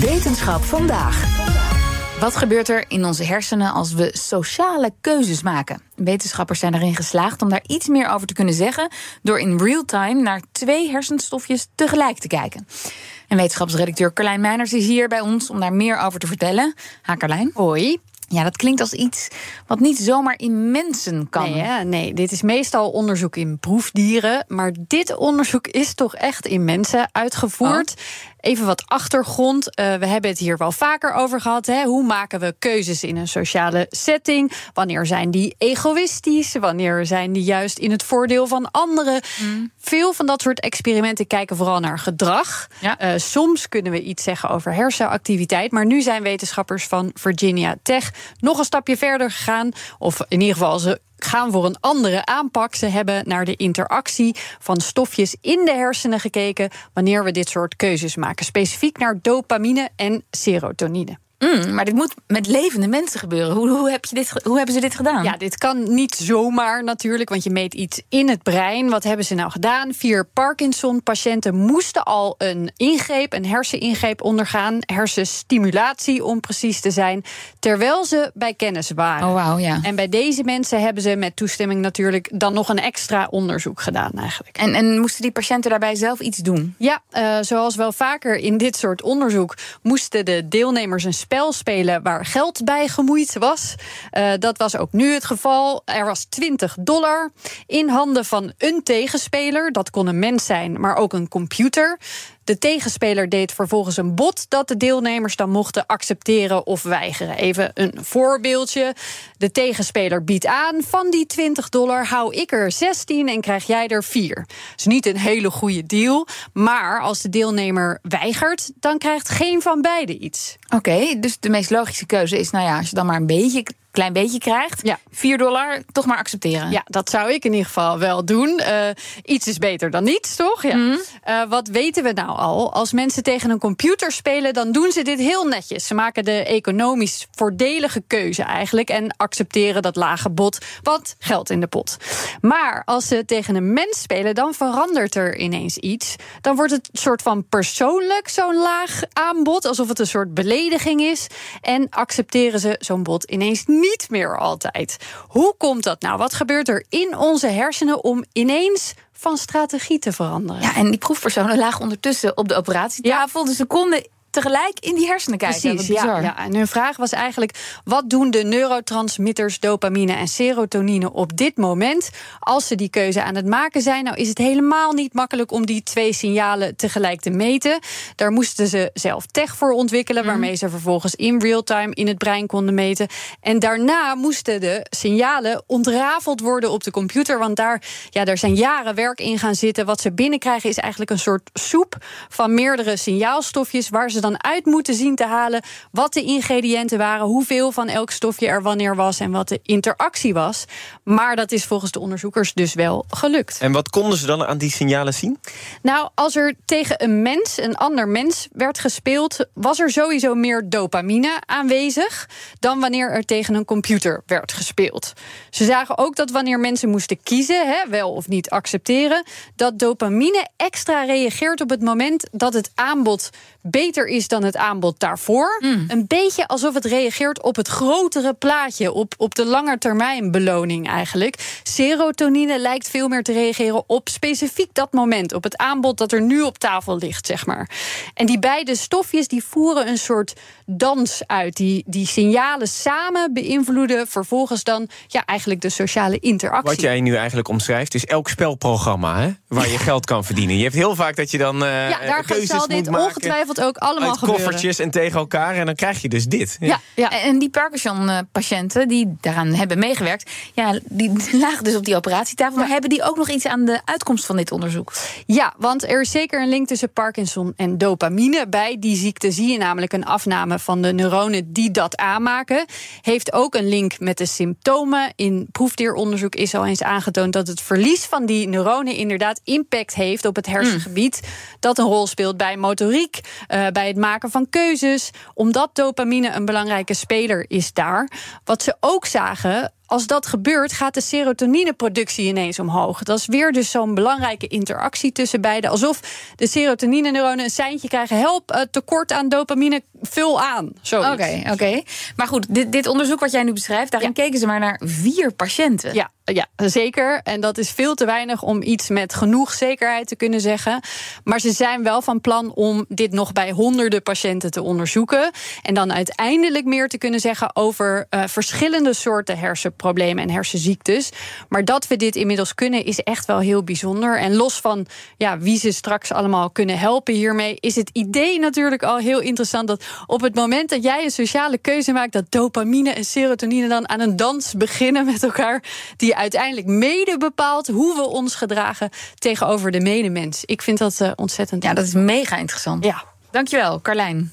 Wetenschap vandaag. Wat gebeurt er in onze hersenen als we sociale keuzes maken? Wetenschappers zijn erin geslaagd om daar iets meer over te kunnen zeggen door in real time naar twee hersenstofjes tegelijk te kijken. En wetenschapsredacteur Carlijn Meiners is hier bij ons om daar meer over te vertellen. Ha, Carlijn. Hoi. Ja, dat klinkt als iets wat niet zomaar in mensen kan. Nee, hè? nee, dit is meestal onderzoek in proefdieren. Maar dit onderzoek is toch echt in mensen uitgevoerd. Even wat achtergrond. Uh, we hebben het hier wel vaker over gehad. Hè? Hoe maken we keuzes in een sociale setting? Wanneer zijn die egoïstisch? Wanneer zijn die juist in het voordeel van anderen? Mm. Veel van dat soort experimenten kijken vooral naar gedrag. Ja. Uh, soms kunnen we iets zeggen over hersenactiviteit. Maar nu zijn wetenschappers van Virginia Tech nog een stapje verder gegaan. Of in ieder geval ze gaan voor een andere aanpak. Ze hebben naar de interactie van stofjes in de hersenen gekeken wanneer we dit soort keuzes maken. Specifiek naar dopamine en serotonine. Mm, maar dit moet met levende mensen gebeuren. Hoe, hoe, heb je dit, hoe hebben ze dit gedaan? Ja, dit kan niet zomaar natuurlijk, want je meet iets in het brein. Wat hebben ze nou gedaan? Vier Parkinson-patiënten moesten al een ingreep, een herseningreep ondergaan. Hersenstimulatie, om precies te zijn. Terwijl ze bij kennis waren. Oh, wow, ja. En bij deze mensen hebben ze met toestemming natuurlijk dan nog een extra onderzoek gedaan, eigenlijk. En, en moesten die patiënten daarbij zelf iets doen? Ja, uh, zoals wel vaker in dit soort onderzoek moesten de deelnemers een spel spelen waar geld bij gemoeid was. Uh, dat was ook nu het geval. Er was 20 dollar in handen van een tegenspeler. Dat kon een mens zijn, maar ook een computer. De tegenspeler deed vervolgens een bod dat de deelnemers dan mochten accepteren of weigeren. Even een voorbeeldje. De tegenspeler biedt aan: van die 20 dollar hou ik er 16 en krijg jij er 4. Dat is niet een hele goede deal. Maar als de deelnemer weigert, dan krijgt geen van beiden iets. Oké, dus de meest logische keuze is: nou ja, als je dan maar een beetje klein beetje krijgt. Ja. 4 dollar, toch maar accepteren. Ja, dat zou ik in ieder geval wel doen. Uh, iets is beter dan niets, toch? Ja. Mm. Uh, wat weten we nou al? Als mensen tegen een computer spelen, dan doen ze dit heel netjes. Ze maken de economisch voordelige keuze eigenlijk en accepteren dat lage bod, wat geld in de pot. Maar als ze tegen een mens spelen, dan verandert er ineens iets. Dan wordt het soort van persoonlijk zo'n laag aanbod, alsof het een soort belediging is. En accepteren ze zo'n bod ineens niet niet meer altijd. Hoe komt dat nou? Wat gebeurt er in onze hersenen om ineens van strategie te veranderen? Ja, en die proefpersonen lagen ondertussen op de operatietafel. Ja. Ze konden tegelijk in die hersenen kijken. Precies, ja, ja. En hun vraag was eigenlijk: wat doen de neurotransmitters dopamine en serotonine op dit moment als ze die keuze aan het maken zijn? Nou, is het helemaal niet makkelijk om die twee signalen tegelijk te meten. Daar moesten ze zelf tech voor ontwikkelen, mhm. waarmee ze vervolgens in real time in het brein konden meten. En daarna moesten de signalen ontrafeld worden op de computer, want daar, ja, daar zijn jaren werk in gaan zitten. Wat ze binnenkrijgen is eigenlijk een soort soep van meerdere signaalstofjes waar ze dan uit moeten zien te halen wat de ingrediënten waren, hoeveel van elk stofje er wanneer was en wat de interactie was. Maar dat is volgens de onderzoekers dus wel gelukt. En wat konden ze dan aan die signalen zien? Nou, als er tegen een mens, een ander mens, werd gespeeld, was er sowieso meer dopamine aanwezig dan wanneer er tegen een computer werd gespeeld. Ze zagen ook dat wanneer mensen moesten kiezen, hè, wel of niet accepteren, dat dopamine extra reageert op het moment dat het aanbod beter is dan het aanbod daarvoor. Mm. Een beetje alsof het reageert op het grotere plaatje, op, op de langetermijn beloning eigenlijk. Serotonine lijkt veel meer te reageren op specifiek dat moment, op het aanbod dat er nu op tafel ligt, zeg maar. En die beide stofjes die voeren een soort dans uit. Die, die signalen samen beïnvloeden vervolgens dan ja, eigenlijk de sociale interactie. Wat jij nu eigenlijk omschrijft is elk spelprogramma hè, waar je geld kan verdienen. Je hebt heel vaak dat je dan uh, ja, daar zal dit ongetwijfeld ook allemaal uit gebeuren. koffertjes en tegen elkaar. En dan krijg je dus dit. Ja, ja. En die Parkinson-patiënten die daaraan hebben meegewerkt, ja, die lagen dus op die operatietafel. Maar hebben die ook nog iets aan de uitkomst van dit onderzoek? Ja, want er is zeker een link tussen Parkinson en dopamine. Bij die ziekte zie je namelijk een afname van de neuronen die dat aanmaken. Heeft ook een link met de symptomen. In proefdieronderzoek is al eens aangetoond dat het verlies van die neuronen inderdaad impact heeft op het hersengebied. Dat een rol speelt bij motoriek, eh, bij het maken van keuzes. Omdat dopamine een belangrijke speler is daar. Wat ze ook zagen. Als dat gebeurt, gaat de serotonineproductie ineens omhoog. Dat is weer dus zo'n belangrijke interactie tussen beiden. Alsof de serotonine-neuronen een seintje krijgen. Help, eh, tekort aan dopamine, vul aan. Oké, oké. Maar goed, dit, dit onderzoek wat jij nu beschrijft, daarin keken ze maar naar vier patiënten. Ja, ja, zeker. En dat is veel te weinig om iets met genoeg zekerheid te kunnen zeggen. Maar ze zijn wel van plan om dit nog bij honderden patiënten te onderzoeken. En dan uiteindelijk meer te kunnen zeggen over eh, verschillende soorten hersenproblemen en hersenziektes. Maar dat we dit inmiddels kunnen, is echt wel heel bijzonder. En los van ja, wie ze straks allemaal kunnen helpen hiermee, is het idee natuurlijk al heel interessant dat op het moment dat jij een sociale keuze maakt, dat dopamine en serotonine dan aan een dans beginnen met elkaar. Die uiteindelijk mede bepaalt hoe we ons gedragen tegenover de medemens. Ik vind dat eh, ontzettend. Ja, dat is mega interessant. Ja. Dankjewel, Carlijn.